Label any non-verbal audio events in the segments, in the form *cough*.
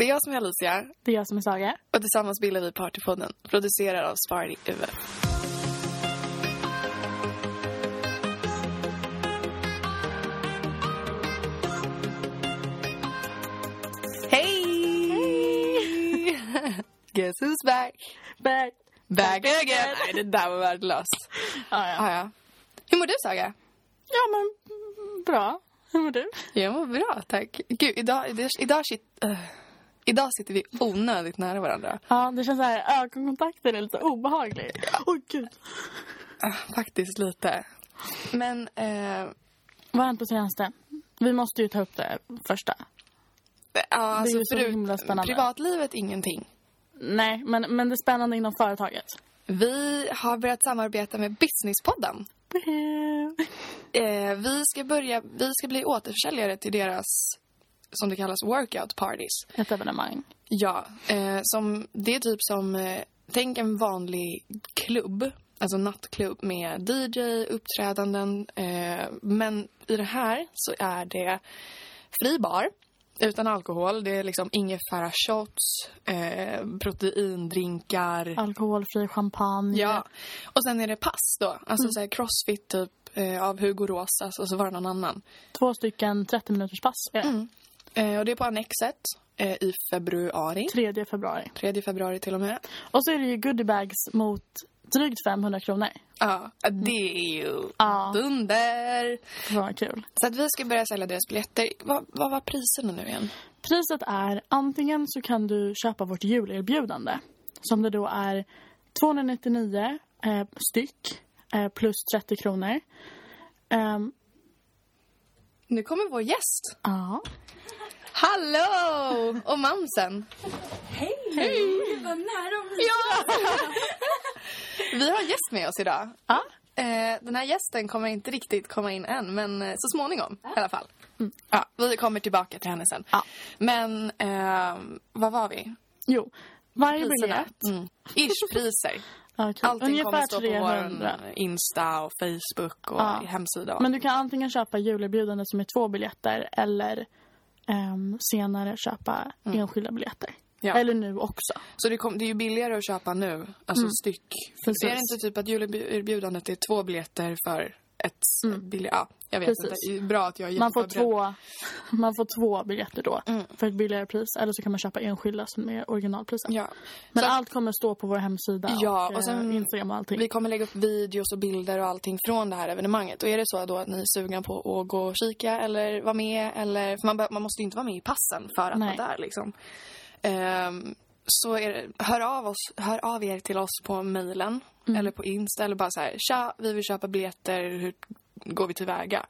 Det är jag som är Alicia Det är jag som är Saga. och tillsammans bildar vi Partypodden, producerad av Sparty UF. Guess who's back? Back. Back again! Nej, det där var värdelöst. Ja, ja. Ah, ja. Hur mår du, Saga? ja, men bra. Hur mår du? Jag mår bra, tack. Gud, idag, idag, idag, shit, uh, idag sitter vi onödigt nära varandra. Ja, det känns så här, ögonkontakten är lite obehaglig. Åh gud. Uh, faktiskt lite. Men, eh, Vad har hänt på senaste? Vi måste ju ta upp det första. ja, alltså, ju så himla spännande. privatlivet ingenting. Nej, men, men det är spännande inom företaget. Vi har börjat samarbeta med Businesspodden. Eh, vi, ska börja, vi ska bli återförsäljare till deras, som det kallas, workout parties. Ett evenemang. Ja, eh, som, det är typ som, eh, tänk en vanlig klubb, alltså nattklubb med DJ, uppträdanden. Eh, men i det här så är det fri bar utan alkohol. Det är liksom ingefära shots, eh, proteindrinkar. Alkoholfri champagne. Ja, och sen är det pass då. Alltså så här crossfit typ eh, av Hugo Rosas och så var det någon annan. Två stycken 30 minuters pass. det. Mm. Eh, och det är på Annexet eh, i februari. 3 februari. 3 februari till och med. Och så är det ju goodiebags mot drygt 500 kronor. Ja, det är ju Ja. dunder. Var kul. Så att vi ska börja sälja deras biljetter. Vad, vad var priserna nu igen? Priset är antingen så kan du köpa vårt julerbjudande som det då är 299 eh, styck eh, plus 30 kronor. Ehm, Nu kommer vår gäst. Ja. Hallå! Och mamsen. Hej! Hej! Vad nära bli Ja! *laughs* vi har gäst med oss idag. Ja. Eh, den här gästen kommer inte riktigt komma in än, men eh, så småningom i alla fall. Ja, vi kommer tillbaka till henne sen. Ja. Men, eh, vad var vi? Jo, varje Priserna? biljett. Mm. Ish-priser. *laughs* Ja, kul. Allting kommer Ungefär stå på 300. vår Insta och Facebook och Ja. hemsida. Men du kan antingen köpa julerbjudande som är två biljetter eller ehm, senare köpa enskilda biljetter. Mm. Ja. Eller nu också. Så det, kom, det är ju billigare att köpa nu, alltså styck. För Precis. är det inte typ att julerbjudandet är två biljetter för ett billigt... Ja, jag vet Precis. inte. Det är bra att jag är Man får, två, man får två biljetter då Mm. för ett billigare pris. Eller så kan man köpa enskilda som är originalpriset. Ja. Men Så allt kommer stå på vår hemsida Ja, och, och sen- eh, Instagram och allting. vi kommer lägga upp videos och bilder och allting från det här evenemanget. Och är det så då att ni är sugna på att gå och kika eller vara med eller... För man, man måste ju inte vara med i passen för att Nej. vara där liksom. Ehm, så det, hör, av oss, hör av er till oss på mejlen Mm. eller på Insta eller bara så här, tja, vi vill köpa biljetter, hur går vi tillväga?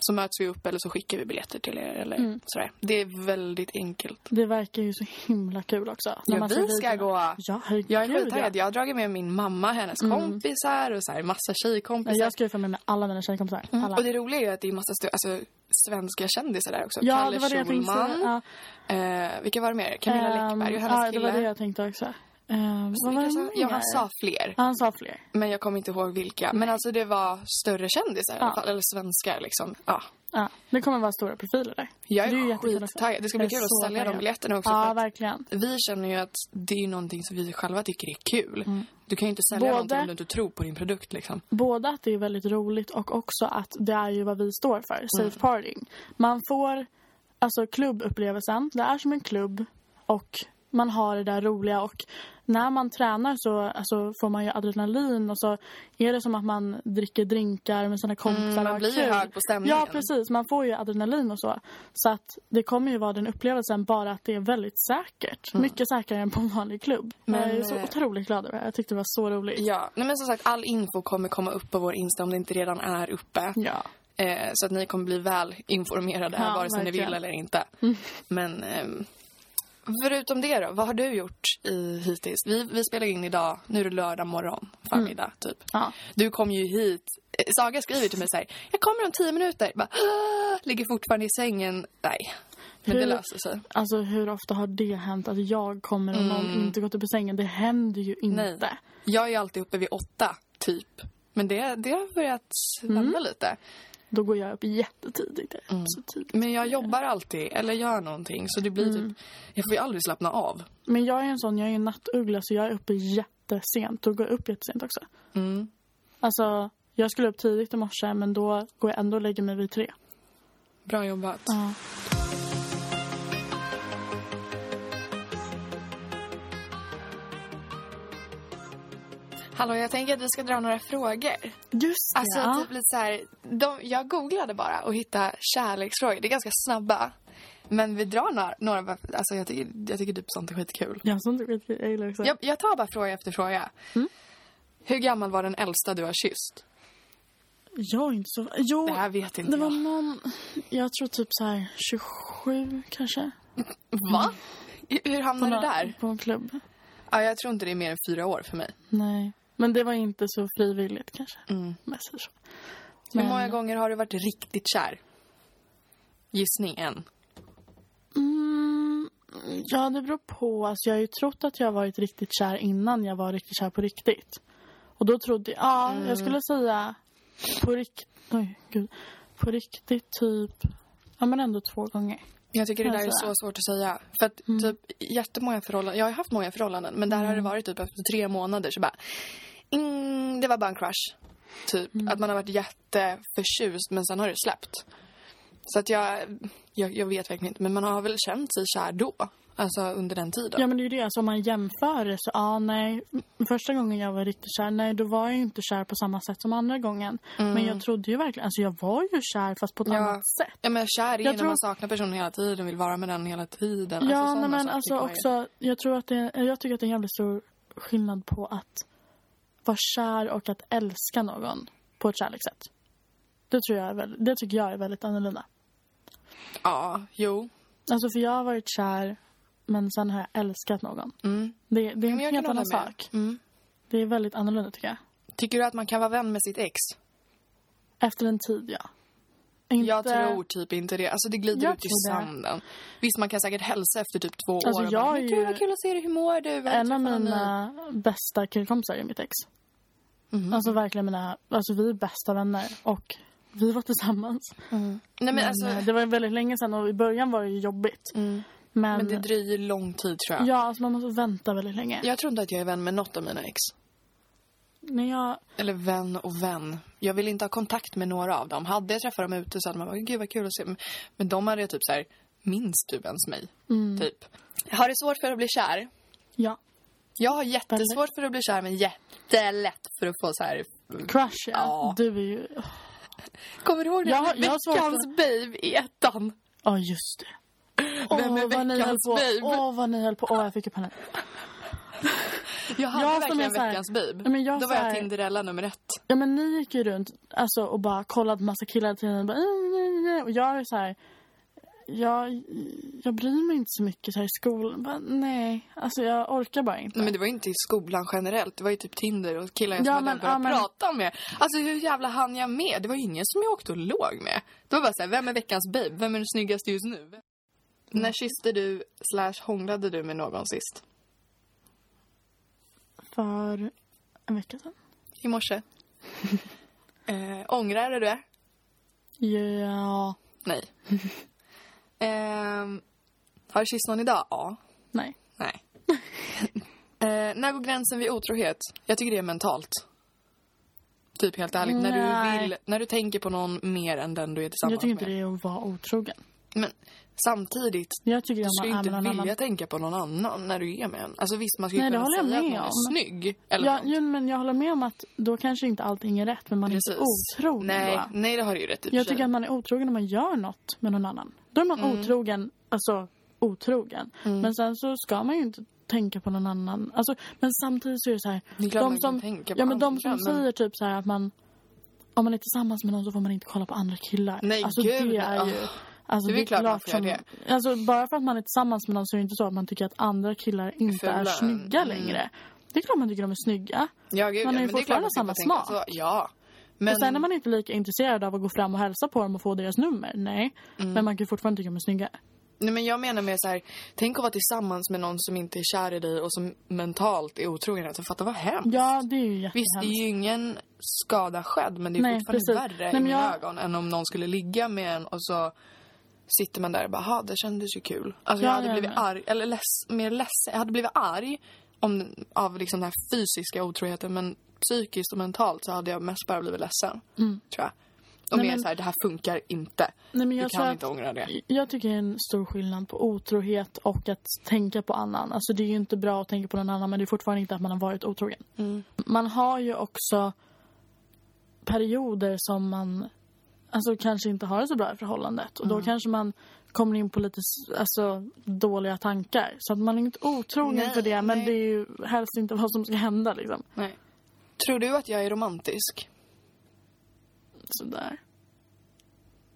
Så möts vi upp eller så skickar vi biljetter till er eller Mm. sådär. Det är väldigt enkelt. Det verkar ju så himla kul också. Ja, vi ska videorna. gå. Ja, herregud. Jag är ja. skittaggad. Jag har dragit med min mamma, hennes kompisar och så här, massa Ja, tjejkompisar. Jag ska ju få med mig alla mina tjejkompisar. Alla. Mm. Och det roliga är ju att det är massa alltså, svenska kändisar där också. Ja, Kalle det var det jag tänkte Schulman. Ja. Eh, vilka var det mer? Camilla Ehm, Läckberg och hennes Ja, det kille. var det jag tänkte också. Ehm, vad var det ja, han sa fler. Ja, Han sa fler. Men jag kommer inte ihåg vilka. Men alltså det var större kändisar i alla Ja. fall. Eller svenskar liksom. Ja. Ja, det kommer vara stora profiler där. Jag är är skittaggad. Det ska bli kul att sälja de biljetterna också. Ja, verkligen. vi känner ju att det är någonting som vi själva tycker är kul. Mm. Du kan ju inte sälja Både- någonting om du inte tror på din produkt liksom. Både att det är väldigt roligt och också att det är ju vad vi står för, Mm. safe partying. Man får alltså klubbupplevelsen, det är som en klubb och man har det där roliga och när man tränar så alltså, får man ju adrenalin och så är det som att man dricker drinkar med sina kompisar Mm, man blir ju kul. hög på stämningen. Ja, precis. Man får ju adrenalin och så. Så att det kommer ju vara den upplevelsen bara att det är väldigt säkert. Mycket säkrare än på en vanlig klubb. Men, jag är så eh, otroligt glad över det. Jag tyckte det var så roligt. Ja, nej men som sagt all info kommer komma upp på vår Insta om det inte redan är uppe. Ja. Eh, så att ni kommer bli väl informerade Ja, vare sig ni verkligen. vill eller inte. Men ehm, förutom det då, vad har du gjort i, hittills? Vi, vi spelar in idag, nu är det lördag morgon, förmiddag typ. Ja. Du kom ju hit, eh, Saga skriver till mig så här, jag kommer om tio minuter. Bara, ligger fortfarande i sängen. Nej, men det Hur- löser sig. Alltså hur ofta har det hänt att jag kommer och någon inte gått upp ur sängen? Det händer ju inte. Mm. Nej. Jag är ju alltid uppe vid åtta, typ. Men det, det har börjat Mm. vända lite. Då går jag upp jättetidigt. Mm. så tidigt. Men jag jobbar alltid, eller gör någonting. Så det blir Mm. typ... Jag får ju aldrig slappna av. Men jag är en sån, jag är en nattuggla så jag är uppe jättesent. Då går jag upp jättesent också. Mm. Alltså, jag skulle upp tidigt i morse men då går jag ändå och lägger mig vid tre. Bra jobbat. Ja. Hallå, jag tänker att vi ska dra några frågor. Just det. Alltså, ja. typ lite så här, de, jag googlade bara och hittade kärleksfrågor. Det är ganska snabba. Men vi drar några. några alltså, jag, tycker, jag tycker typ sånt är skitkul. Jag som tycker att jag gillar också. Jag, jag tar bara fråga efter fråga. Mm. Hur gammal var den äldsta du har kysst? Jag är inte så... Jo, Det här vet inte det var jag. någon... Jag tror typ så här 27 kanske. Va? Hur hamnade du där? på en klubb. Ja, jag tror inte det är mer än fyra år för mig. Nej. Men det var inte så frivilligt kanske. Mm. Säger så. Hur Men- många gånger har du varit riktigt kär? Gissning en. Mm, ja, det beror på. Alltså, jag har ju trott att jag varit riktigt kär innan jag var riktigt kär på riktigt. Och då trodde jag... Ja, Mm. jag skulle säga på riktigt... Oj, gud. På riktigt typ... Ja, men ändå två gånger. Jag tycker det där är så svårt att säga. För att Mm. typ jättemånga förhållanden, jag har haft många förhållanden men där har det varit typ efter tre månader så bara, mm, det var bara en crush. Typ. Mm. Att man har varit jätteförtjust men sen har det släppt. Så att jag, jag, jag vet verkligen inte men man har väl känt sig kär då. Alltså under den tiden. Ja, men det är ju det. Alltså, om man jämför det så, ja, nej. Första gången jag var riktigt kär, nej, då var jag ju inte kär på samma sätt som andra gången. Men jag trodde ju verkligen, alltså jag var ju kär fast på ett Mm. Ja. annat sätt. Ja men kär är ju Jag när tror- man saknar personen hela tiden, vill vara med den hela tiden. Ja, alltså, nej, men alltså också, jag tror att det, jag tycker att det är en jävligt stor skillnad på att vara kär och att älska någon på ett kärlekssätt. Det tror jag är väldigt, det tycker jag är väldigt annorlunda. Ja, jo. Alltså för jag har varit kär men sen har jag älskat någon. Mm. Det, det är en helt annan sak. Mm. Det är väldigt annorlunda tycker jag. Tycker du att man kan vara vän med sitt ex? Efter en tid, ja. Inte, Jag tror typ inte det. Alltså det glider Jag ut i tror det. sanden. Visst, man kan säkert hälsa efter typ två Alltså, år. jag bara, är "Men Gud, ju- vad kul att se dig. Hur mår du? Vad En av träffar ni?" mina bästa killkompisar är mitt ex. Mhm. Alltså verkligen mina, alltså vi är bästa vänner och vi var tillsammans. Nej, men, Men, alltså, eh, det var väldigt länge sedan och i början var det jobbigt. mm. Men, men det dröjer lång tid tror jag. ja, alltså man måste vänta väldigt länge. Jag tror inte att jag är vän med något av mina ex. När jag, Eller vän och vän. Jag vill inte ha kontakt med några av dem. Hade jag träffat dem ute så hade man bara, gud vad kul att se. Men- de hade jag typ så här, minns du ens mig? mm, Typ. Har du svårt för att bli kär? ja, Jag har jättesvårt för att bli kär men jättelätt för att få så här. crush ja. Du är ju, Kommer du ihåg det? Jag jag Veckans babe i ettan. ja just det. Vem är vad ni höll veckans på, babe? åh vad ni höll på, åh jag fick ju panik. Jag hade Jag som verkligen är så här- veckans babe. Ja, men jag Då var jag här- Tinderella nummer ett. Ja men ni gick ju runt alltså, och bara kollade massa killar tiden och bara, och jag är så här. Jag, jag bryr mig inte så mycket så här i skolan. Bara, nej, alltså jag orkar bara inte. Nej, men det var ju inte i skolan generellt. Det var ju typ Tinder och killar jag Ja, som men- hade börjat ja, men- prata med. Alltså hur jävla hann jag med? Det var ju ingen som jag åkte och låg med. Det var bara så här, vem är veckans babe? Vem är den snyggaste just nu? Mm. När kysste du slash hånglade du med någon sist? För en vecka sedan. I morse? *laughs* eh, ångrar du det? Ja, Nej. *laughs* Ehm, har du kysst någon idag? Ja. nej. Nej. *laughs* eh, när går gränsen vid otrohet? Jag tycker det är mentalt. Typ helt ärligt. När du, vill, när du tänker på någon mer än den du är tillsammans Jag tycker inte med. det är att vara otrogen. Men samtidigt, Jag tycker du ska ju är inte vilja annan. tänka på någon annan när du är med en. Alltså visst, man ska ju Nej, kunna säga att någon är om. snygg. Eller Ja, jo, men jag håller med om att då kanske inte allting är rätt, men man är inte otrogen Nej, då. nej, det har du ju rätt i. Jag tycker att man är otrogen när man gör något med någon annan. Då är man Mm. otrogen, alltså otrogen. Men sen så ska man ju inte tänka på någon annan. Alltså, men samtidigt så är det så här. Det är de som, ja, men de som men- säger typ så här att man om man är tillsammans med någon så får man inte kolla på andra killar. Nej, alltså, gud, det är ju... ah. Alltså, Det är väl klart man får som, göra Alltså, bara för att man är tillsammans med någon så är det inte så att man tycker att andra killar inte är Fula. snygga Mm. längre. Det är klart man tycker de är snygga. Ja, gud, Man har ju det är klart fortfarande man samma smak. Så. Ja. Men, Och sen är man inte lika intresserad av att gå fram och hälsa på dem och få deras nummer. Nej. Mm. Men man kan ju fortfarande tycka de är snygga. Nej, men jag menar med så här, tänk att vara tillsammans med någon som inte är kär i dig och som mentalt är otrogen. Alltså, fatta vad hemskt. Ja, det är ju Visst, det är ju ingen skada skedd, men det är Nej, fortfarande precis. värre Nej, i mina jag- ögon än om någon skulle ligga med en och så sitter man där och bara, "Ha, det kändes ju kul. Alltså Ja, jag hade ja, blivit arg, eller less, mer ledsen. Jag hade blivit arg om, av liksom den här fysiska otroheten, men psykiskt och mentalt så hade jag mest bara blivit ledsen, tror jag. Och Mm. Nej, mer men- så här, det här funkar inte. Nej, men Du jag tror kan att- inte ångra det. Jag tycker det är en stor skillnad på otrohet och att tänka på annan. Alltså det är ju inte bra att tänka på någon annan men det är fortfarande inte att man har varit otrogen. Mm. Man har ju också perioder som man alltså, kanske inte har det så bra i förhållandet. Och Mm. då kanske man kommer in på lite alltså, dåliga tankar. Så att man är inte otrogen för det men nej. det är ju helst inte vad som ska hända liksom. Nej. Tror du att jag är romantisk? Sådär.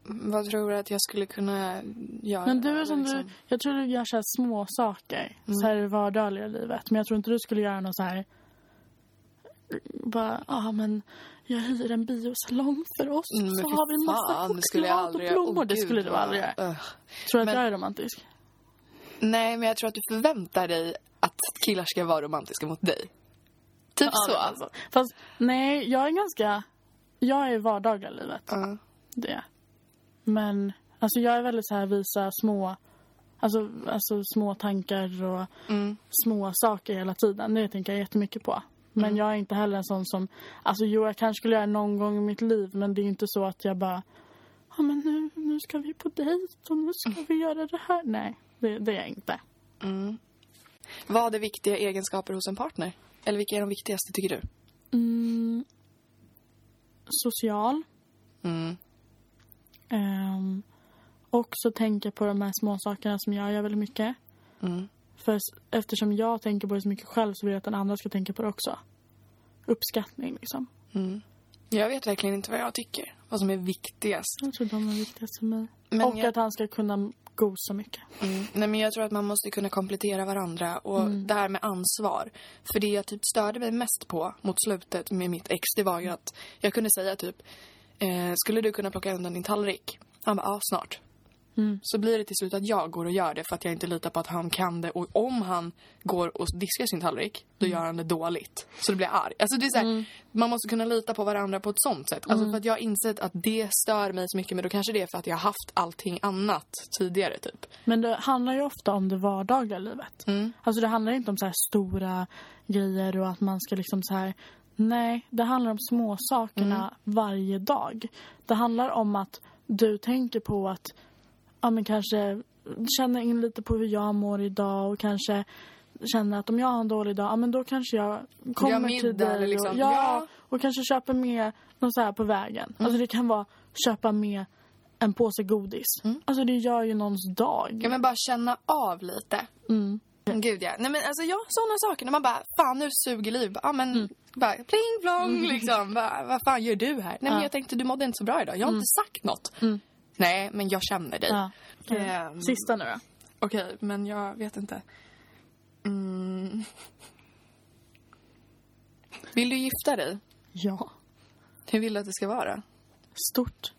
Vad tror du att jag skulle kunna göra? Men du är som liksom? du, jag tror du gör så här små saker Mm. så här i vardagliga livet. Men jag tror inte du skulle göra något så här bara, ja ah, men jag hyr en biosalong för oss Mm, så har vi en massa fan, choklad och aldrig göra. blommor. Åh, det skulle du aldrig göra. Ugh. Tror du att Men- jag är romantisk? Nej, men jag tror att du förväntar dig att killar ska vara romantiska mot dig. Typ så. alltså. Fast nej, jag är ganska, jag är vardagliga livet. Ja. Det. Men alltså jag är väldigt så här visa små, alltså, alltså små tankar och Mm. små saker hela tiden. Det tänker jag jättemycket på. Men Mm. jag är inte heller en sån som... Alltså jo, jag kanske skulle göra det någon gång i mitt liv men det är inte så att jag bara... Ja men nu, nu ska vi på dejt och nu ska vi göra det här. Nej, det, det är jag inte. Mm. Vad är viktiga egenskaper hos en partner? Eller vilka är de viktigaste tycker du? Mm, social. Mm. Um, också tänka på de här små sakerna som jag gör väldigt mycket. Mm. För eftersom jag tänker på det så mycket själv så vill jag att den andra ska tänka på det också. Uppskattning liksom. Mm. Jag vet verkligen inte vad jag tycker. Vad som är viktigast. Jag tror de är viktigast för mig. Men och jag- att han ska kunna gosa mycket. Mm. Nej, men jag tror att man måste kunna komplettera varandra. Och Mm. det här med ansvar. För det jag typ störde mig mest på mot slutet med mitt ex, det var ju att jag kunde säga typ eh, Skulle du kunna plocka undan din tallrik? Han bara, ja snart. Mm. Så blir det till slut att jag går och gör det för att jag inte litar på att han kan det. Och om han går och diskar sin tallrik, då Mm. gör han det dåligt. Så det blir arg. Alltså det är så här, Man måste kunna lita på varandra på ett sånt sätt. Alltså Mm. för att jag har insett att det stör mig så mycket. Men då kanske det är för att jag har haft allting annat tidigare typ. Men det handlar ju ofta om det vardagliga livet. Mm. Alltså det handlar inte om så här stora grejer och att man ska liksom så här... Nej, det handlar om små sakerna Mm. varje dag. Det handlar om att du tänker på att ja, men kanske känna in lite på hur jag mår idag och kanske känner att om jag har en dålig dag, ja men då kanske jag kommer middag till dig. eller liksom, och, ja, ja. och kanske köper med något så här på vägen. Alltså det kan vara köpa med en påse godis. Alltså det gör ju någons dag. Ja men bara känna av lite. Mm. Gud ja. Nej men alltså ja, sådana saker. När man bara, fan nu suger liv. Ja men, bara pling plong liksom. Bara, vad fan gör du här? Nej men Ja. jag tänkte du mådde inte så bra idag. Jag har inte sagt något. Nej men jag känner dig. Ja. Ehm. Sista nu då. Okej, men jag vet inte. Mm. Vill du gifta dig? Ja. Hur vill du att det ska vara? Stort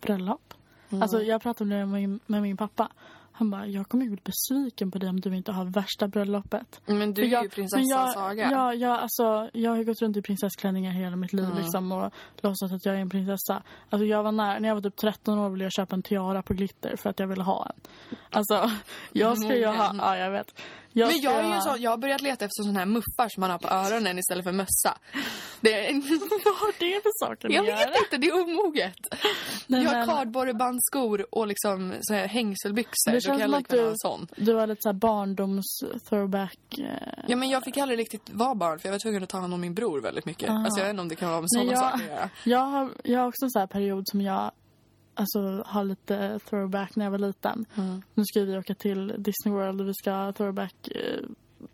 bröllop. Mm. Alltså jag pratade med min, med min pappa. Han bara, jag kommer bli besviken på dig om du inte har värsta bröllopet. Men du är jag, ju prinsessa men jag, Saga. Ja, jag, alltså, jag har gått runt i prinsessklänningar hela mitt liv Mm. liksom, och låtsats att jag är en prinsessa. Alltså, jag var nära, när jag var typ 13 år ville jag köpa en tiara på glitter för att jag ville ha en. Alltså, jag ska ju ha... Ja, jag vet. Jag Men jag, är ju så, jag har börjat leta efter såna här muffar som man har på öronen istället för mössa. Det är, *laughs* Vad har det för saker jag göra? vet inte, det är omoget. Nej, jag har kardborrebandskor och liksom så här hängselbyxor. Det känns som att du, du har lite så här barndoms throwback. Eh. Ja, men jag fick aldrig riktigt vara barn för jag var tvungen att ta hand om min bror väldigt mycket. Aha. Alltså jag vet inte om det kan vara med Nej, sådana jag, saker att göra. jag, har, jag har också en sån här period som jag alltså, har lite throwback när jag var liten. Mm. Nu ska vi åka till Disney World och vi ska ha throwback eh,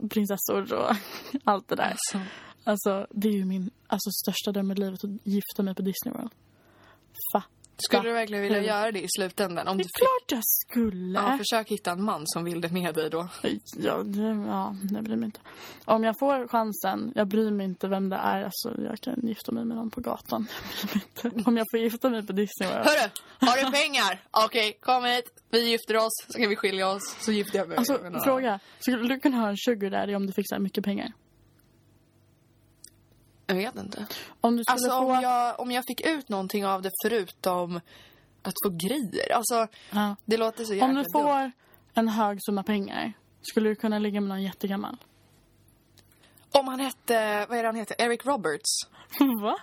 prinsessor och *laughs* allt det där. Alltså, Alltså, det är ju min alltså, största dröm i livet att gifta mig på Disney World. Skulle du verkligen vilja göra det i slutändan? Om Det du är klart jag skulle. Ja, försök hitta en man som vill det med dig då. Ja, ja, det bryr mig inte. Om jag får chansen, jag bryr mig inte vem det är. Alltså, jag kan gifta mig med någon på gatan. *laughs* Jag. Om jag får gifta mig på Disney World. Hörru, har du pengar? Okej, kom hit. Vi gifter oss, så kan vi skilja oss. Så gifter jag mig Alltså, med fråga. Skulle du kunna ha en sugar daddy om du fick så här mycket pengar? Jag vet inte. Om du skulle Alltså få... om jag, om jag fick ut någonting av det förutom att få grejer. Alltså, Ja. det låter så jäkla Om du dumt. får en hög summa pengar, skulle du kunna ligga med någon jättegammal? Om han hette, vad är det han heter? Eric Roberts. *laughs* Va?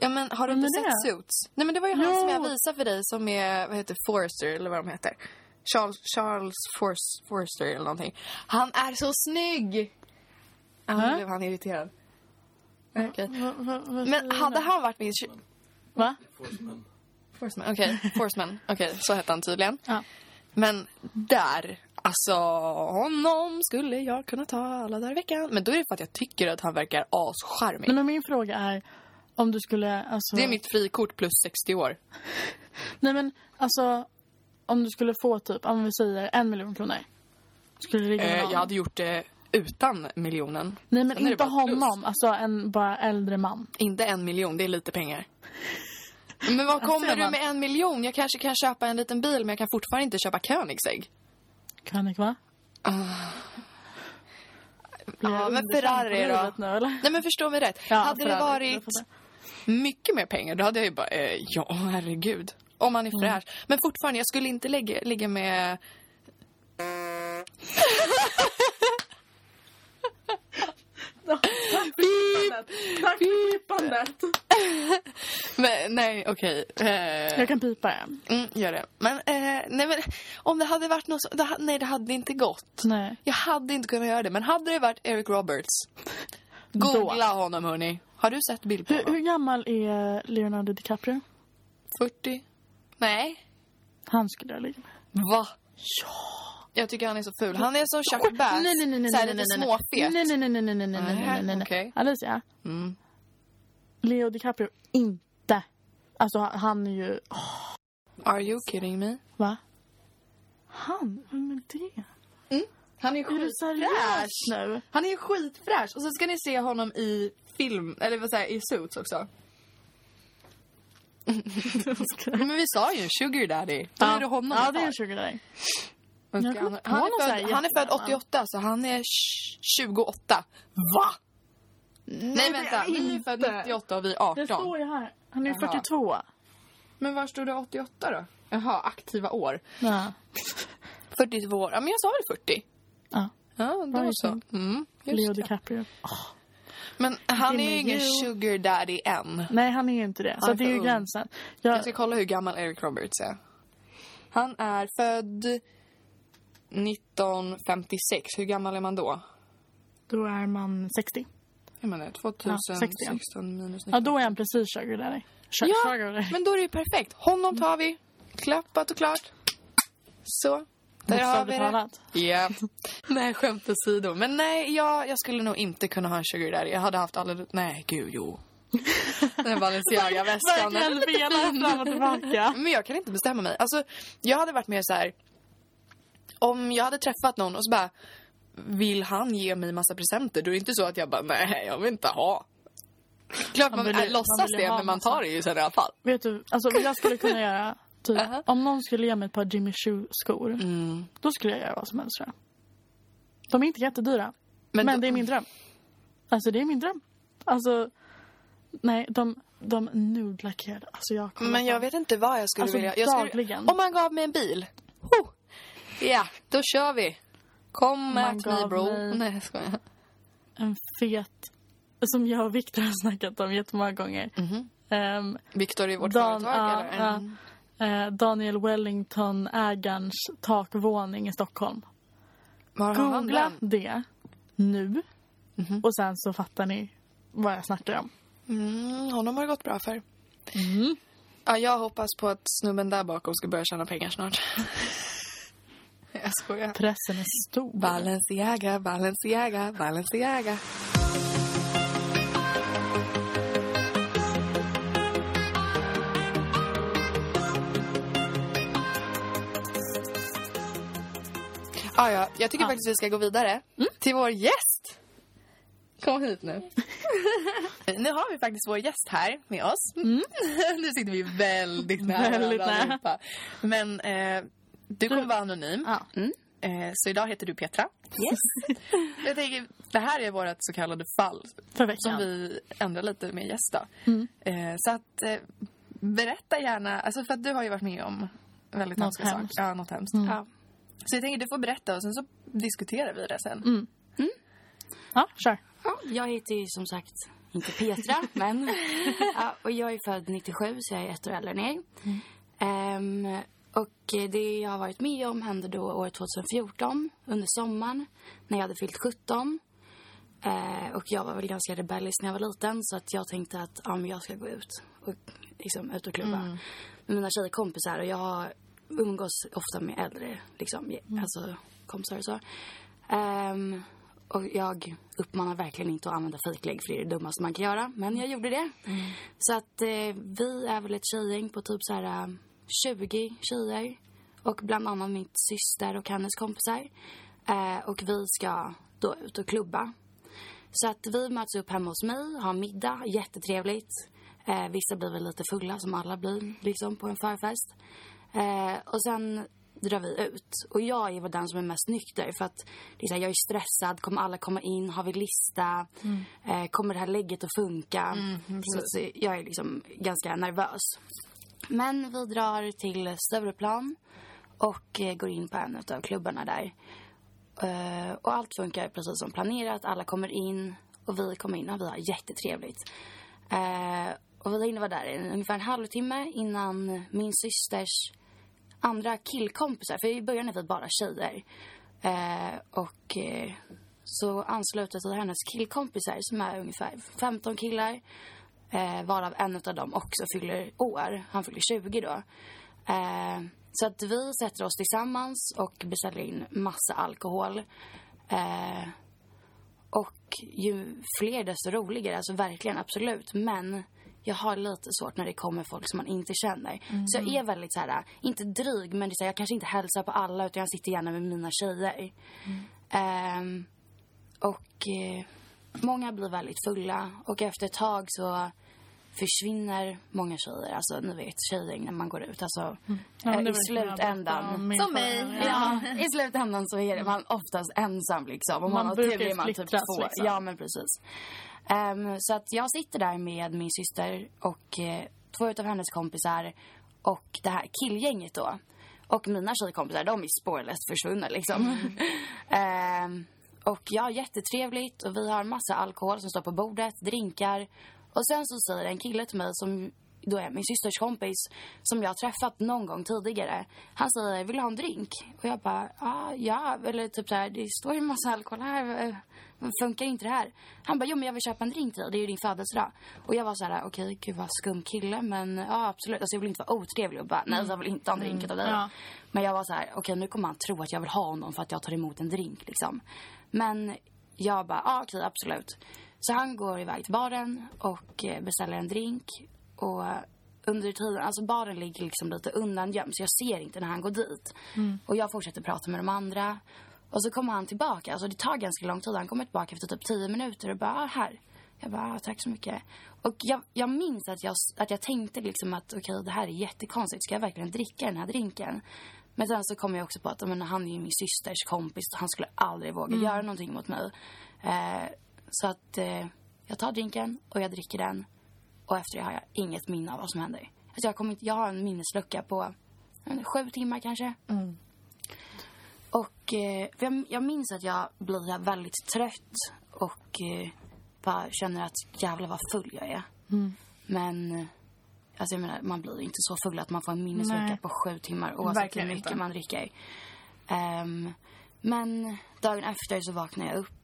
Ja men har du inte sett det? Suits? Nej men det var ju han Jo. som jag visade för dig som är, vad heter Forrester eller vad de heter. Charles, Charles Force, Forrester eller någonting. Han är så snygg! Ja, Hä? nu blev han irriterad. Vad Men hade han varit min... Va? Forceman, okej. Forceman, okej. Så hette han tydligen. Ja. Men där, alltså honom skulle jag kunna ta alla dagar i veckan. Men då är det för att jag tycker att han verkar ascharmig. Nej, men min fråga är om du skulle... Alltså... Det är mitt frikort plus 60 år. *laughs* Nej, men alltså... Om du skulle få typ, om vi säger en miljon kronor. Skulle du ligga med Eh, jag hade gjort det utan miljonen. Nej, men Sen det inte bara plus. honom. Alltså en bara äldre man. Inte en miljon, det är lite pengar. Men vad *laughs* kommer du man. med en miljon? Jag kanske kan köpa en liten bil men jag kan fortfarande inte köpa Koenigsegg. König, va? Blir Ja, men Ferrari då? Nu? Nej men förstå mig rätt. Ja, hade det Ferrari, varit jag fattar. mycket mer pengar då hade jag ju bara, eh, ja herregud. Om han är Mm. fräsch. Men fortfarande, jag skulle inte lägga, ligga med... *laughs* Tack för klippandet. *laughs* Men, nej, okej. Eh, Jag kan pipa det. mm, gör det. Men, eh, nej men, om det hade varit något så, det, ha- Nej, det hade inte gått. Nej. Jag hade inte kunnat göra det. Men hade det varit Eric Roberts. Googla honom hörni. Har du sett bild på Hur, honom? hur gammal är Leonardo DiCaprio? 40? Nej. Han skulle jag ligga med. Va? Ja. Jag tycker han är så ful. Han är som Chuck Bass. Nej, nej, nej, nej, Såhär lite småfet. Nej, nej, nej, nej, nej, nej, nej, nej, nej. Alicia, Mm. Leo DiCaprio, inte. Alltså han- är ju, Are you kidding me? va? Han? Vem är det? Han är Är du seriös nu? Han är ju skitfräsch. Och så ska ni se honom i film, eller vad säger i Suits också. Men vi sa ju sugar daddy. Då är det honom Ja, det är en sugar daddy. Han, han, är född, han är född jättegammal. 88 så han är tj- 28. Va? Nej vänta, ni är född 98 och vi är Det 18. står ju här. Han är ju Jaha. 42. Men var stod det 88 då? Jaha, aktiva år. Ja. *laughs* 42 år. Ja men jag sa väl 40? ja. Ja, då så. Mm, Leo det. DiCaprio. Men han är ju ingen sugar daddy än. Nej, han är ju inte det. Så är det är ju gränsen. Jag, Jag ska kolla hur gammal Eric Roberts är. Han är född 1956. Hur gammal är man då? då är man 60. Jag menar, Ja, 60. 2016 minus 19. Ja, då är han precis sugar daddy. Sugar, Ja, sugar men då är det ju perfekt. Honom tar vi. Klappat och klart. Så. Där har vi det. Ja. *laughs* nej, skämt åsido. Men nej, jag, jag skulle nog inte kunna ha en sugar daddy. Jag hade haft alldeles... Nej, gud, jo. *laughs* Den Balenciaga-väskan. Verkligen velar fram och tillbaka. Men jag kan inte bestämma mig. Alltså, jag hade varit mer så här. Om jag hade träffat någon och så bara vill han ge mig massa presenter? Då är det inte så att jag bara nej, jag vill inte ha. Klart man, Man vill- äh, man låtsas vill det, men man tar det ju sen i alla fall. Vet du, alltså vad jag skulle kunna göra, typ, *laughs* Aha. om någon skulle ge mig ett par Jimmy Choo-skor, Mm. då skulle jag göra vad som helst tror jag. De är inte jättedyra, men, Men, det är min dröm. Alltså det är min dröm. Alltså, nej, de, de nudelackerade, alltså jag men på jag dem. vet inte vad jag skulle Alltså, vilja. Jag skulle, om man gav mig en bil. Ja, då kör vi. Kom man at me gav bro. mig- Nej, jag skojar. En fet, som jag och Viktor har snackat om jättemånga gånger. Mhm. Ehm, Viktor i vårt Dan- företag ja, eller? Mm. eh, Daniel Wellington, ägarens takvåning i Stockholm. Var har han Googla den? det nu Mhm. och sen så fattar ni vad jag snackar om. Mm, honom har det gått bra för. Mm. Ja, jag hoppas på att snubben där bakom ska börja tjäna pengar snart. *laughs* jag skojar. Pressen är stor. Balenciaga, Balenciaga, Balenciaga. Ah, ja, jag tycker ah. faktiskt vi ska gå vidare mm. till vår gäst. Kom hit nu. *laughs* nu har vi faktiskt vår gäst här med oss. Mm. *laughs* nu sitter vi väldigt nära väldigt nära. Men eh, du kommer vara anonym. Ja. Mm. Eh, så idag heter du Petra. Yes. *laughs* Jag tänker, det här är vårt så kallade fall som vi ändrar lite med gäst. Mm. Eh, så att eh, berätta gärna, alltså för att du har ju varit med om väldigt Något hemska saker. Ja, något hemskt. Mm. Ja. Så jag tänker du får berätta och sen så diskuterar vi det sen. Mm. Ja, kör. Ja, jag heter ju som sagt inte Petra, *laughs* men... Ja, och jag är född 97, så jag är ett år äldre än er. Ehm, och det jag har varit med om hände då år 2014, under sommaren, när jag hade fyllt 17. Eh, och jag var väl ganska rebellisk när jag var liten, så att jag tänkte att ja, men jag ska gå ut och liksom, ut och klubba med mina tjejkompisar. Och jag umgås ofta med äldre liksom, alltså, kompisar och så. Ehm, och jag uppmanar verkligen inte att använda fejklägg för det är det dummaste man kan göra. Men jag gjorde det. Så att eh, vi är väl ett tjejgäng på typ så här eh, 20 tjejer. Och bland annat min syster och hennes kompisar. Eh, och vi ska då ut och klubba. Så att vi möts upp hemma hos mig, har middag, jättetrevligt. Eh, vissa blir väl lite fulla som alla blir liksom på en förfest. Eh, och sen drar vi ut. Och jag är väl den som är mest nykter för att det är så här, jag är stressad, kommer alla komma in, har vi lista, eh, kommer det här lägget att funka? så, så jag är liksom ganska nervös. Men vi drar till Stureplan och eh, går in på en av klubbarna där. Eh, och allt funkar precis som planerat. Alla kommer in och vi kommer in och vi har jättetrevligt. Eh, och vi hinner vara där i ungefär en halvtimme innan min systers andra killkompisar, för i början är vi bara tjejer. Och så ansluter sig hennes killkompisar som är ungefär 15 killar. Eh, varav en av dem också fyller år. Han fyller 20 då. Eh, så att vi sätter oss tillsammans och beställer in massa alkohol. Eh, och ju fler desto roligare, alltså verkligen absolut. Men jag har lite svårt när det kommer folk som man inte känner. Så jag är väldigt så här, inte dryg men det är så här, jag kanske inte hälsar på alla utan jag sitter gärna med mina tjejer. Ehm, och eh, många blir väldigt fulla och efter ett tag så försvinner många tjejer. Alltså ni vet tjejgäng när man går ut. Alltså Ja, eh, i slutändan. Som mig. förra- Ja, i slutändan så är det man oftast ensam liksom. Om man, Man har brukar tur är man typ två. liksom. Ja men precis. Ehm, så att jag sitter där med min syster och eh, två utav hennes kompisar och det här killgänget då. Och mina tjejkompisar, de är spårlöst försvunna liksom. *laughs* Ehm, och ja, jättetrevligt och vi har massa alkohol som står på bordet, drinkar. Och sen så säger en kille till mig som då är min systers kompis som jag har träffat någon gång tidigare. Han säger, vill du ha en drink? Och jag bara, ah, ja, eller typ så här, det står ju en massa alkohol här. Funkar inte det här? Han bara, jo men jag vill köpa en drink till dig, det är ju din födelsedag. Och jag var så här, okej, gud vad skum kille, men ja absolut. Alltså jag vill inte vara otrevlig och bara, nej jag vill inte ha en drink av dig. Ja. Men jag var så här, okej nu kommer han tro att jag vill ha honom för att jag tar emot en drink liksom. Men jag bara, ja okej absolut. Så han går iväg till baren och eh, beställer en drink. Och under tiden, alltså baren ligger liksom lite undangömd så jag ser inte när han går dit. Och jag fortsätter prata med de andra. Och så kommer han tillbaka, alltså det tar ganska lång tid. Han kommer tillbaka efter typ 10 minuter och bara, ah, här. Jag bara, ah, tack så mycket. Och jag, jag minns att jag, att jag tänkte liksom att okej, det här är jättekonstigt. Ska jag verkligen dricka den här drinken? Men sen så kom jag också på att men, han är ju min systers kompis och han skulle aldrig våga göra någonting mot mig. Eh, så att eh, jag tar drinken och jag dricker den. Och efter det har jag inget minne av vad som händer. Alltså jag, kommer inte, jag har en minneslucka på inte, sju timmar kanske. Och eh, jag, jag minns att jag blir väldigt trött och eh, bara känner att jävlar vad full jag är. Men eh, alltså jag menar, man blir inte så full att man får en minneslucka på sju timmar oavsett Verkligen hur mycket inte. man dricker. Ehm, men dagen efter så vaknar jag upp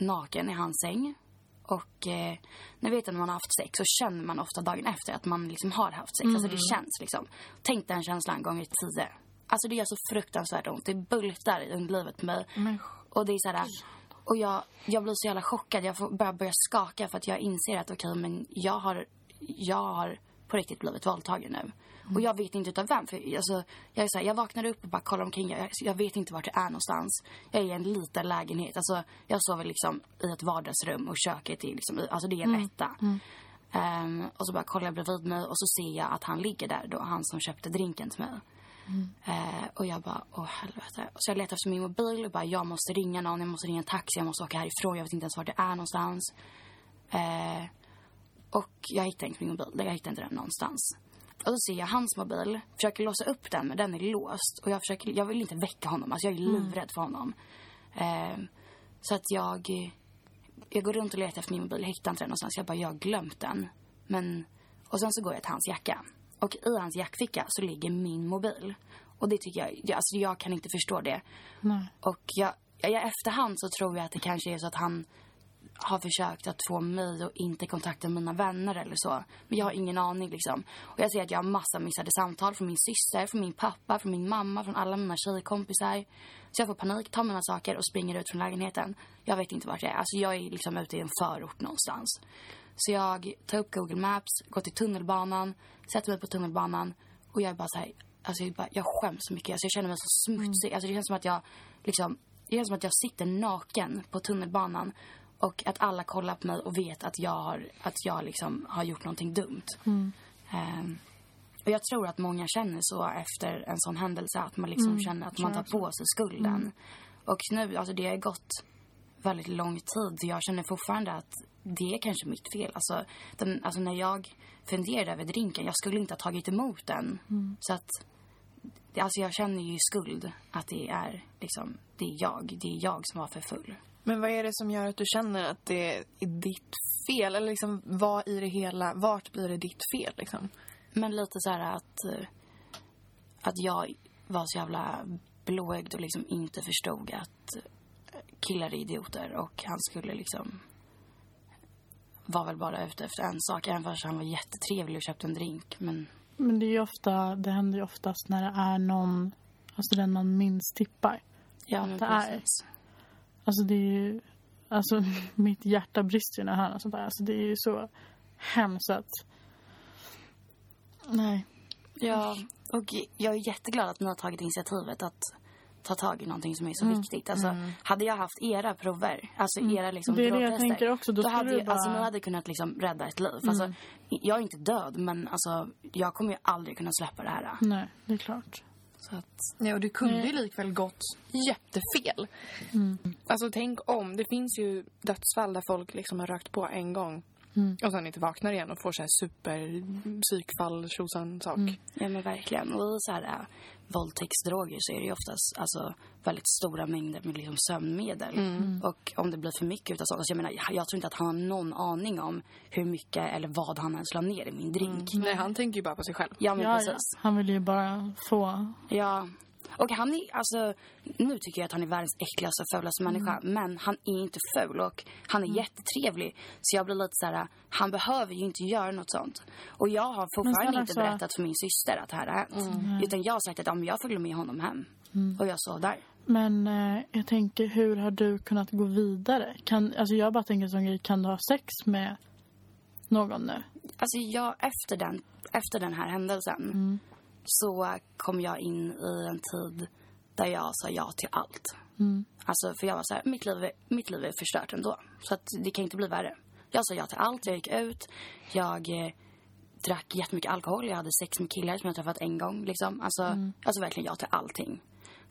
naken i hans säng. Och eh, när vet att man har haft sex så känner man ofta dagen efter att man liksom har haft sex. Alltså det känns liksom. Tänk den känslan gånger tio. Alltså det gör så fruktansvärt ont. Det bultar i underlivet på mig. Och det är så här, och jag, jag blir så jävla chockad. Jag får bara börja skaka för att jag inser att okej, men jag har, jag har på riktigt blivit våldtagen nu. Och jag vet inte utav vem. För alltså, jag, är så här, jag vaknade upp och bara kollade omkring. Jag, jag vet inte vart jag är någonstans. Jag är i en liten lägenhet. Alltså, jag sover liksom i ett vardagsrum och köket är liksom, alltså det är en etta. Ehm, och så bara kollar jag bredvid mig och så ser jag att han ligger där då. Han som köpte drinken till mig. Eh, och jag bara, åh helvete. Så jag letar efter min mobil och bara, jag måste ringa någon, jag måste ringa en taxi, jag måste åka härifrån, jag vet inte ens vart jag är någonstans. Eh, och jag hittar inte min mobil, jag hittar inte den någonstans. Och så ser jag hans mobil, försöker låsa upp den men den är låst. Och jag, försöker, jag vill inte väcka honom, alltså jag är livrädd för honom. Eh, så att jag, jag går runt och letar efter min mobil, hittar inte den någonstans. Jag bara, jag har glömt den. Men, och sen så går jag till hans jacka. Och i hans jackficka så ligger min mobil. Och det tycker jag, jag- alltså jag kan inte förstå det. Nej. Och jag, jag, efterhand så tror jag att det kanske är så att han har försökt att få mig att inte kontakta mina vänner eller så. Men jag har ingen aning liksom. Och jag ser att jag har massa missade samtal från min syster, från min pappa, från min mamma, från alla mina tjejkompisar. Så jag får panik, tar mina saker och springer ut från lägenheten. Jag vet inte vart jag är. Alltså jag är liksom ute i en förort någonstans. Så jag tar upp Google Maps, går till tunnelbanan, sätter mig på tunnelbanan och jag är bara så här, alltså jag, bara, jag skäms så mycket. Alltså jag känner mig så smutsig. Alltså det känns som att jag liksom, det känns som att jag sitter naken på tunnelbanan och att alla kollar på mig och vet att jag har, att jag liksom har gjort någonting dumt. Ehm, och jag tror att många känner så efter en sån händelse att man liksom känner att man tar på sig skulden. Och nu, alltså det har gått väldigt lång tid. Jag känner fortfarande att det är kanske mitt fel. Alltså, den, alltså när jag funderade över drinken, jag skulle inte ha tagit emot den. Så att, alltså jag känner ju skuld att det är liksom, det är jag. Det är jag som var för full. Men vad är det som gör att du känner att det är ditt fel? Eller liksom, vad i det hela, vart blir det ditt fel liksom? Men lite så här att, eh, att jag var så jävla blåögd och liksom inte förstod att killar är idioter och han skulle liksom var väl bara ute efter en sak även fast han var jättetrevlig och köpte en drink. Men Men det är ju ofta, det händer ju oftast när det är någon, alltså den man minst tippar. ja, det är- precis. Alltså det är ju, alltså *laughs* mitt hjärta brister när jag hör något sånt där. Alltså det är ju så hemskt att, nej. Ja, och jag är jätteglad att ni har tagit initiativet att ta tag i någonting som är så viktigt. Alltså, Hade jag haft era prover, alltså era liksom Det är det jag tänker också, då skulle hade jag, alltså, bara- ni hade kunnat liksom rädda ett liv. Alltså, jag är inte död, men alltså, jag kommer ju aldrig kunna släppa det här. Nej, det är klart. Så att, Ja, och du kunde ju likväl gått jättefel. Alltså tänk om. Det finns ju dödsfall där folk liksom har rökt på en gång. Och sen inte vaknar igen och får så här super psykfall, tjosan sak. ja men verkligen. Och i så här, äh, våldtäktsdroger så är det ju oftast alltså, väldigt stora mängder med liksom, sömnmedel. Och om det blir för mycket utav sånt, alltså, jag menar, jag, jag tror inte att han har någon aning om hur mycket eller vad han ens la ner i min drink. Nej, han tänker ju bara på sig själv. Ja men Ja, ja. precis. Han vill ju bara få, Ja. Och han är, alltså, nu tycker jag att han är världens äckligaste och fulaste människa. Men han är inte ful och han är jättetrevlig. Så jag blir lite så här, han behöver ju inte göra något sånt. Och jag har fortfarande inte också- berättat för min syster att det här har hänt. Utan jag har sagt att men jag följer med honom hem. Och jag sov där. Men eh, jag tänker, hur har du kunnat gå vidare? Kan, alltså jag bara tänker som grej, kan du ha sex med någon nu? Alltså jag, efter den, efter den här händelsen så kom jag in i en tid där jag sa ja till allt. Alltså för jag var så här, mitt liv, är, mitt liv är förstört ändå. Så att det kan inte bli värre. Jag sa ja till allt, jag gick ut, jag eh, drack jättemycket alkohol, jag hade sex med killar som jag träffat en gång. Liksom. Alltså, alltså verkligen ja till allting.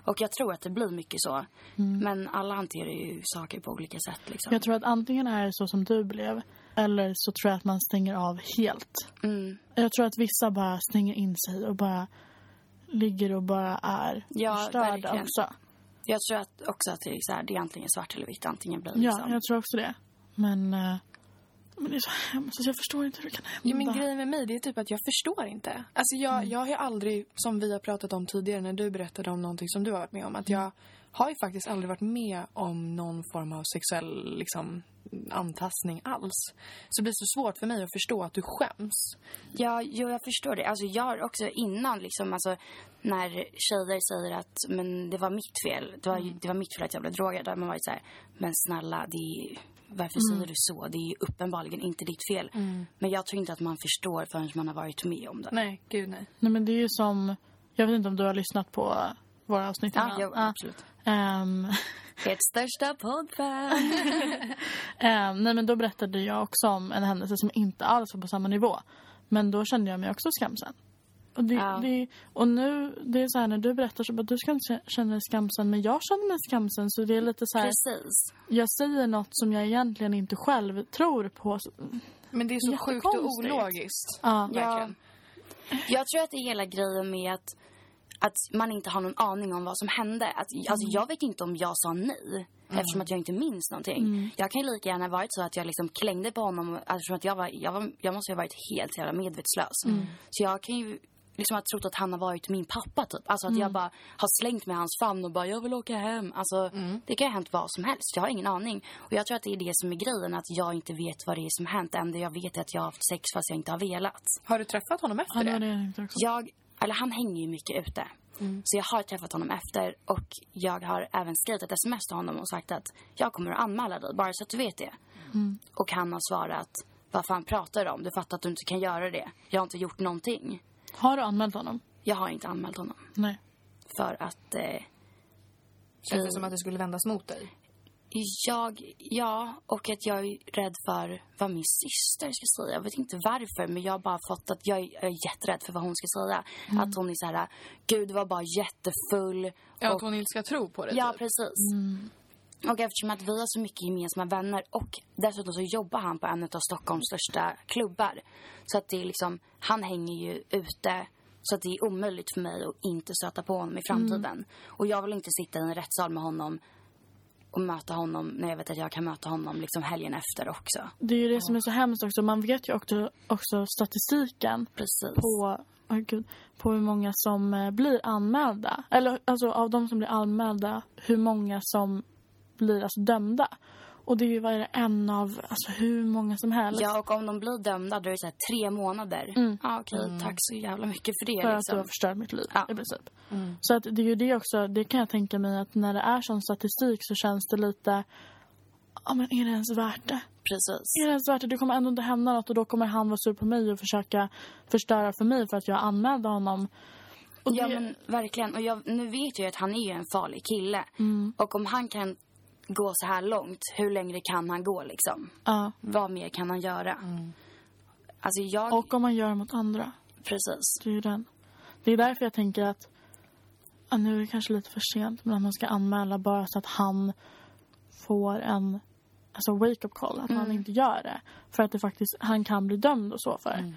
Och jag tror att det blir mycket så. Men alla hanterar ju saker på olika sätt. Liksom. Jag tror att antingen är det så som du blev eller så tror jag att man stänger av helt. Mm. Jag tror att vissa bara stänger in sig och bara ligger och bara är Ja, förstörda verkligen. också. Jag tror att också att det är, så här, det är antingen svart eller vitt. Antingen blir det Ja, liksom. jag tror också det. Men, eh, men det är så hemskt. Alltså, jag förstår inte hur det kan hända. Ja, men grejen med mig det är typ att jag förstår inte. Alltså jag, jag har aldrig, som vi har pratat om tidigare när du berättade om någonting som du har varit med om, att jag har ju faktiskt aldrig varit med om någon form av sexuell liksom, antastning alls. Så det blir så svårt för mig att förstå att du skäms. Ja, jo, jag förstår det. Alltså, jag har också innan, liksom, alltså, när tjejer säger att men det var mitt fel. Det var, det var mitt fel att jag blev drogad. Då har man varit så här, men snälla, det är, varför säger du så? Det är ju uppenbarligen inte ditt fel. Men jag tror inte att man förstår förrän man har varit med om det. Nej, gud nej. Nej, men det är ju som... Jag vet inte om du har lyssnat på våra avsnitt Ja, innan. jo, absolut. Ehm, *laughs* Ert största poddfan. *laughs* ehm, nej, men då berättade jag också om en händelse som inte alls var på samma nivå. Men då kände jag mig också skamsen. Och, det, Ja. det, och nu, det är så här när du berättar så bara, du ska inte känna dig skamsen. Men jag känner mig skamsen. Så det är lite så här, Precis. jag säger något som jag egentligen inte själv tror på. Men det är så sjukt och ologiskt. Ja. Verkligen. Jag tror att det är hela grejen med att, att man inte har någon aning om vad som hände. Att, alltså, jag vet inte om jag sa nej. Eftersom att jag inte minns någonting. Jag kan ju lika gärna ha varit så att jag liksom klängde på honom. Eftersom att jag, var, jag, var, jag måste ha varit helt jävla medvetslös. Så jag kan ju liksom ha trott att han har varit min pappa typ. Alltså att jag bara har slängt med hans famn och bara jag vill åka hem. Alltså det kan ju ha hänt vad som helst. Jag har ingen aning. Och jag tror att det är det som är grejen. Att jag inte vet vad det är som hänt. Enda jag vet är att jag har haft sex fast jag inte har velat. Har du träffat honom efter det det? Jag, eller han hänger ju mycket ute. Så jag har träffat honom efter och jag har även skrivit ett sms till honom och sagt att jag kommer att anmäla dig, bara så att du vet det. Och han har svarat, vad fan pratar du om? Du fattar att du inte kan göra det. Jag har inte gjort någonting. Har du anmält honom? Jag har inte anmält honom. Nej. För att eh, Känns det som att det skulle vändas mot dig? Jag, ja, och att jag är rädd för vad min syster ska säga. Jag vet inte varför, men jag har bara fått att jag är, jag är jätterädd för vad hon ska säga. Att hon är så här, gud var bara jättefull. Ja, och att hon inte ska tro på det Ja, typ. precis. Och eftersom att vi har så mycket gemensamma vänner och dessutom så jobbar han på en av Stockholms största klubbar. Så att det är liksom, han hänger ju ute så att det är omöjligt för mig att inte stöta på honom i framtiden. Och jag vill inte sitta i en rättssal med honom och möta honom när jag vet att jag kan möta honom liksom helgen efter också. Det är ju det som är så hemskt också. Man vet ju också, också statistiken Precis. på, oh gud, på hur många som eh, blir anmälda. Eller alltså av de som blir anmälda, hur många som blir alltså dömda. Och det är ju det, en av alltså, hur många som helst. Ja, och om de blir dömda då är det så här tre månader. Mm. Ja, okej, tack så jävla mycket för det. För att du liksom. har förstört mitt liv Ja. i princip. Så att det är ju det också, det kan jag tänka mig att när det är sån statistik så känns det lite, ja men är det ens värt det? Precis. Är det ens värt det? Det kommer ändå inte hända något och då kommer han vara sur på mig och försöka förstöra för mig för att jag anmälde honom. Och Ja det- men verkligen. Och jag, nu vet jag ju att han är ju en farlig kille. Mm. Och om han kan gå så här långt, hur längre kan han gå liksom? ja. Vad mer kan han göra? Alltså jag... Och om man gör mot andra. Precis. Det är ju den. Det är därför jag tänker att ja, nu är det kanske lite för sent men att man ska anmäla bara så att han får en alltså wake-up call. Att han inte gör det. För att det faktiskt, han kan bli dömd och så för det.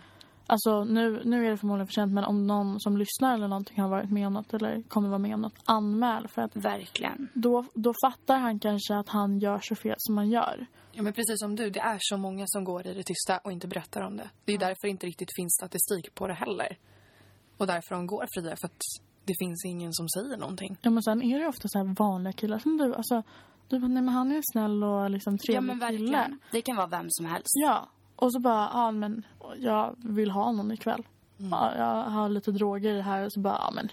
Alltså nu, nu är det förmodligen för sent men om någon som lyssnar eller någonting har varit med om något eller kommer vara med om något, anmäl. För att Verkligen. då, då fattar han kanske att han gör så fel som han gör. Ja, men precis som du, det är så många som går i det tysta och inte berättar om det. Det är därför inte riktigt finns statistik på det heller. Och därför de går fria, för att det finns ingen som säger någonting. Ja men sen är det ofta så här vanliga killar som du. Alltså, du bara, nej men han är snäll och liksom trevlig Ja men kille. verkligen. Det kan vara vem som helst. Ja. Och så bara, ja men jag vill ha någon ikväll. Ja, jag har lite droger här och så bara, ja men.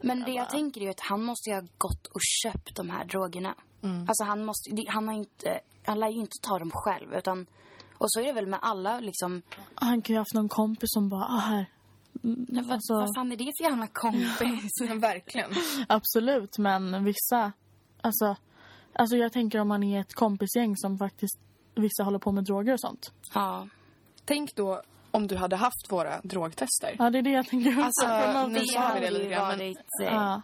Men det jag tänker är ju att han måste ju ha gått och köpt de här drogerna. Alltså han måste, han har inte, han lär ju inte ta dem själv utan och så är det väl med alla liksom, Han kan ju ha haft någon kompis som bara, ah här. vad, Alltså- vad fan är det för jävla kompis? Men *laughs* *laughs* verkligen. Absolut, men vissa, alltså, alltså jag tänker om man är ett kompisgäng som faktiskt, vissa håller på med droger och sånt. ja. Tänk då om du hade haft våra drogtester. Ja, det är det jag tänker. Alltså, nu Det sa vi det lite grann, men- ja.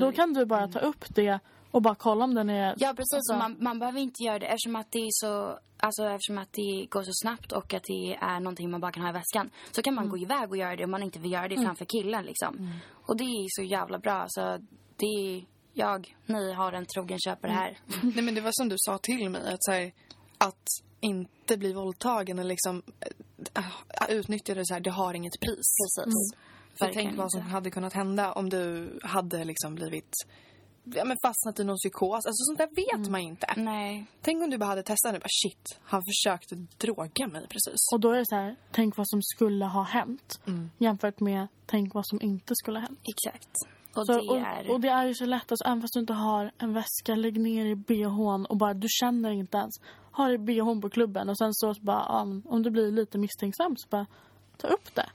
Då kan du bara ta upp det och bara kolla om den är... Ja, precis. Alltså- Man, man behöver inte göra det eftersom att det är så... Alltså eftersom att det går så snabbt och att det är någonting man bara kan ha i väskan. Så kan man Mm. gå iväg och göra det om man inte vill göra det framför killen liksom. Och det är så jävla bra. Alltså, det är... Jag, ni har en trogen köpare här. Nej, men det var som du sa till mig, att, så här, att inte bli våldtagen eller liksom äh, utnyttja det så här, det har inget pris. Precis. För Verkligen tänk vad som hade kunnat hända om du hade liksom blivit ja, men fastnat i någon psykos. Alltså sånt där vet man inte. Nej. Tänk om du bara hade testat nu. Bara, shit, han försökte droga mig precis. Och då är det så här, tänk vad som skulle ha hänt. Mm. Jämfört med, tänk vad som inte skulle ha hänt. Exakt. Och Så, det och, är... och det är ju så lätt, alltså, även fast du inte har en väska, lägg ner i bhn och bara, du känner inte ens. Har i bhn på klubben och sen så bara, ja, men om du blir lite misstänksam så bara, ta upp det.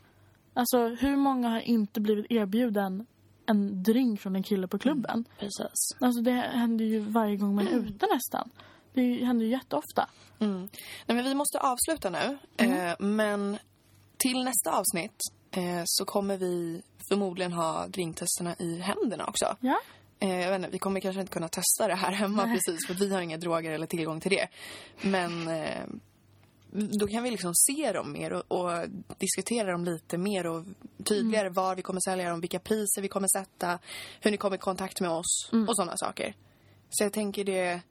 Alltså hur många har inte blivit erbjuden en drink från en kille på klubben? Precis. Alltså det händer ju varje gång man är ute nästan. Det händer ju jätteofta. Mm. Nej, men vi måste avsluta nu. Mm. Eh, men till nästa avsnitt eh, så kommer vi förmodligen ha drinktesterna i händerna också. Ja. Eh, jag vet inte, vi kommer kanske inte kunna testa det här hemma precis för vi har inga droger eller tillgång till det. Men eh, då kan vi liksom se dem mer och, och diskutera dem lite mer och tydligare var vi kommer sälja dem, vilka priser vi kommer sätta, hur ni kommer i kontakt med oss och sådana saker. Så jag tänker det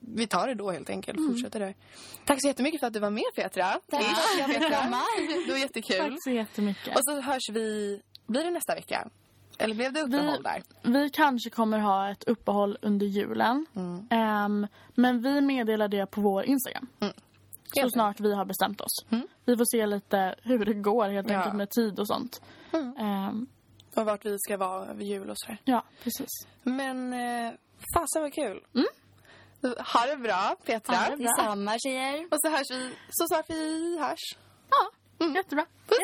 vi tar det då helt enkelt. Fortsätter där. Tack så jättemycket för att du var med Petra. Tack Petra. Det var jättekul. Tack så jättemycket. Och så hörs vi, blir det nästa vecka? Eller blev det uppehåll där? Vi kanske kommer ha ett uppehåll under julen. Mm. Ehm, men vi meddelar det på vår Instagram. Så Helt snart vi har bestämt oss. Mm. Vi får se lite hur det går helt Ja. enkelt med tid och sånt. Mm. Ehm, Och vart vi ska vara över jul och sådär. ja, precis. Men eh, fasen vad kul. Ha det bra Petra. Ha det bra. Detsamma tjejer. Och så hörs vi så snart vi hörs. Ja, jättebra. Puss!